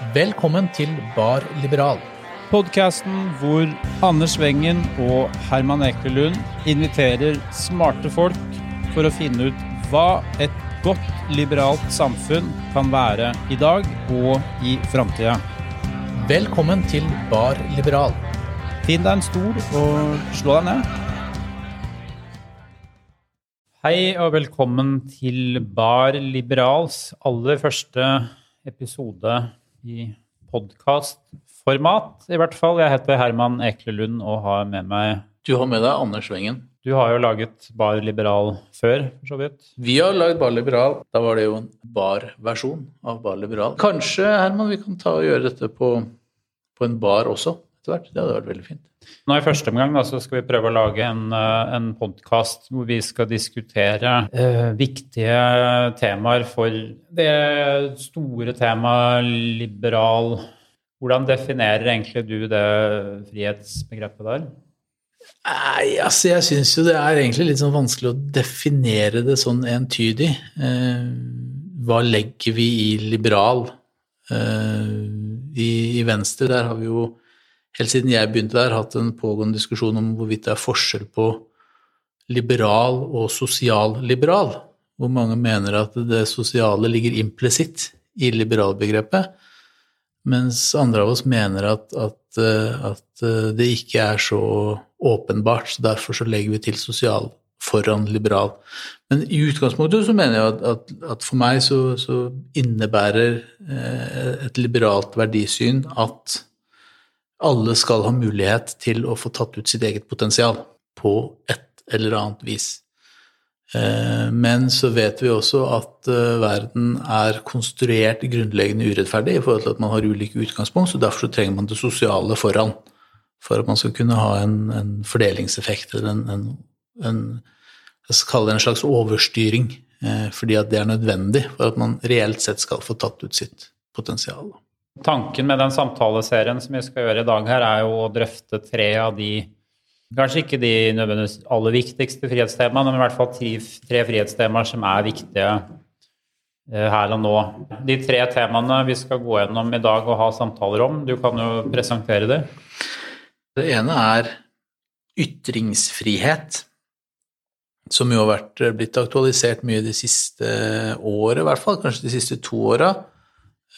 Velkommen til Bar Liberal. Podkasten hvor Anders Wengen og Herman Ekelund inviterer smarte folk for å finne ut hva et godt liberalt samfunn kan være i dag og i framtida. Velkommen til Bar Liberal. Finn deg en stol og slå deg ned. Hei og velkommen til Bar Liberals aller første episode i podkastformat, i hvert fall. Jeg heter Herman Eklelund og har med meg Du har med deg Anders Wengen. Du har jo laget Bar Liberal før, for så vidt. Vi har lagd Bar Liberal. Da var det jo en bar-versjon av Bar Liberal. Kanskje, Herman, vi kan ta og gjøre dette på, på en bar også. Det hadde vært veldig fint. Nå I første omgang da, så skal vi prøve å lage en, eh, en podkast hvor vi skal diskutere eh, viktige temaer for det store temaet liberal Hvordan definerer egentlig du det frihetsbegrepet der? Nei, altså jeg syns jo det er egentlig litt sånn vanskelig å definere det sånn entydig. Eh, hva legger vi i liberal? Eh, i, I Venstre der har vi jo helt siden jeg begynte der, hatt en pågående diskusjon om hvorvidt det er forskjell på liberal og sosialliberal, hvor mange mener at det sosiale ligger implisitt i liberalbegrepet, mens andre av oss mener at, at, at, det ikke er så åpenbart, så derfor så legger vi til sosial foran liberal. Men i utgangspunktet så mener jeg at, at for meg så, så innebærer eh, et liberalt verdisyn at alle skal ha mulighet til å få tatt ut sitt eget potensial på et eller annet vis. Eh, men så vet vi også at eh, verden er konstruert grunnleggende urettferdig i forhold til at man har ulike utgangspunkt, så derfor så trenger man det sosiale foran for at man skal kunne ha en, en fordelingseffekt eller en, en, en, Jeg skal det en slags overstyring, eh, fordi at det er nødvendig for at man reelt sett skal få tatt ut sitt potensial. Tanken med den samtaleserien som vi skal gjøre i dag her, er jo å drøfte tre av de Kanskje ikke de nødvendigvis aller viktigste frihetstemaene, men i hvert fall tre, tre frihetstemaer som er viktige eh, her og nå. De tre temaene vi skal gå gjennom i dag og ha samtaler om, du kan jo presentere det. Det ene er ytringsfrihet, som jo har vært, blitt aktualisert mye de siste året, i hvert fall, kanskje de siste to åra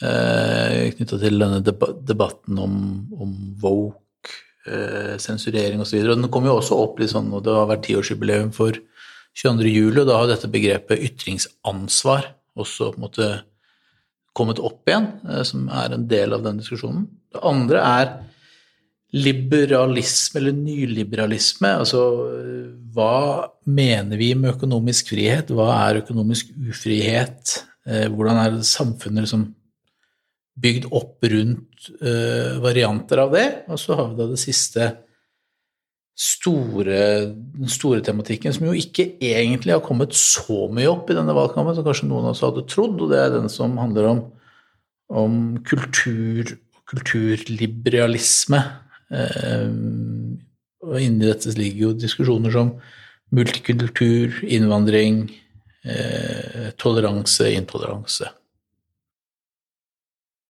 eh, knytta til denne debatten om, om woke, eh, sensurering osv. Den kom jo også opp litt sånn, og det har vært tiårsjubileum for 22. juli, og da har dette begrepet ytringsansvar også på en måte kommet opp igjen, eh, som er en del av den diskusjonen. Det andre er liberalisme eller nyliberalisme. Altså hva mener vi med økonomisk frihet? Hva er økonomisk ufrihet? Eh, hvordan er det samfunnet liksom bygd opp rundt uh, varianter av det. Og så har vi da det siste store, den store tematikken, som jo ikke egentlig har kommet så mye opp i denne valgkampen som kanskje noen av oss hadde trodd, og det er den som handler om, om kultur kulturliberalisme. Uh, og inni dette ligger jo diskusjoner som multikultur, innvandring, uh, toleranse, intoleranse.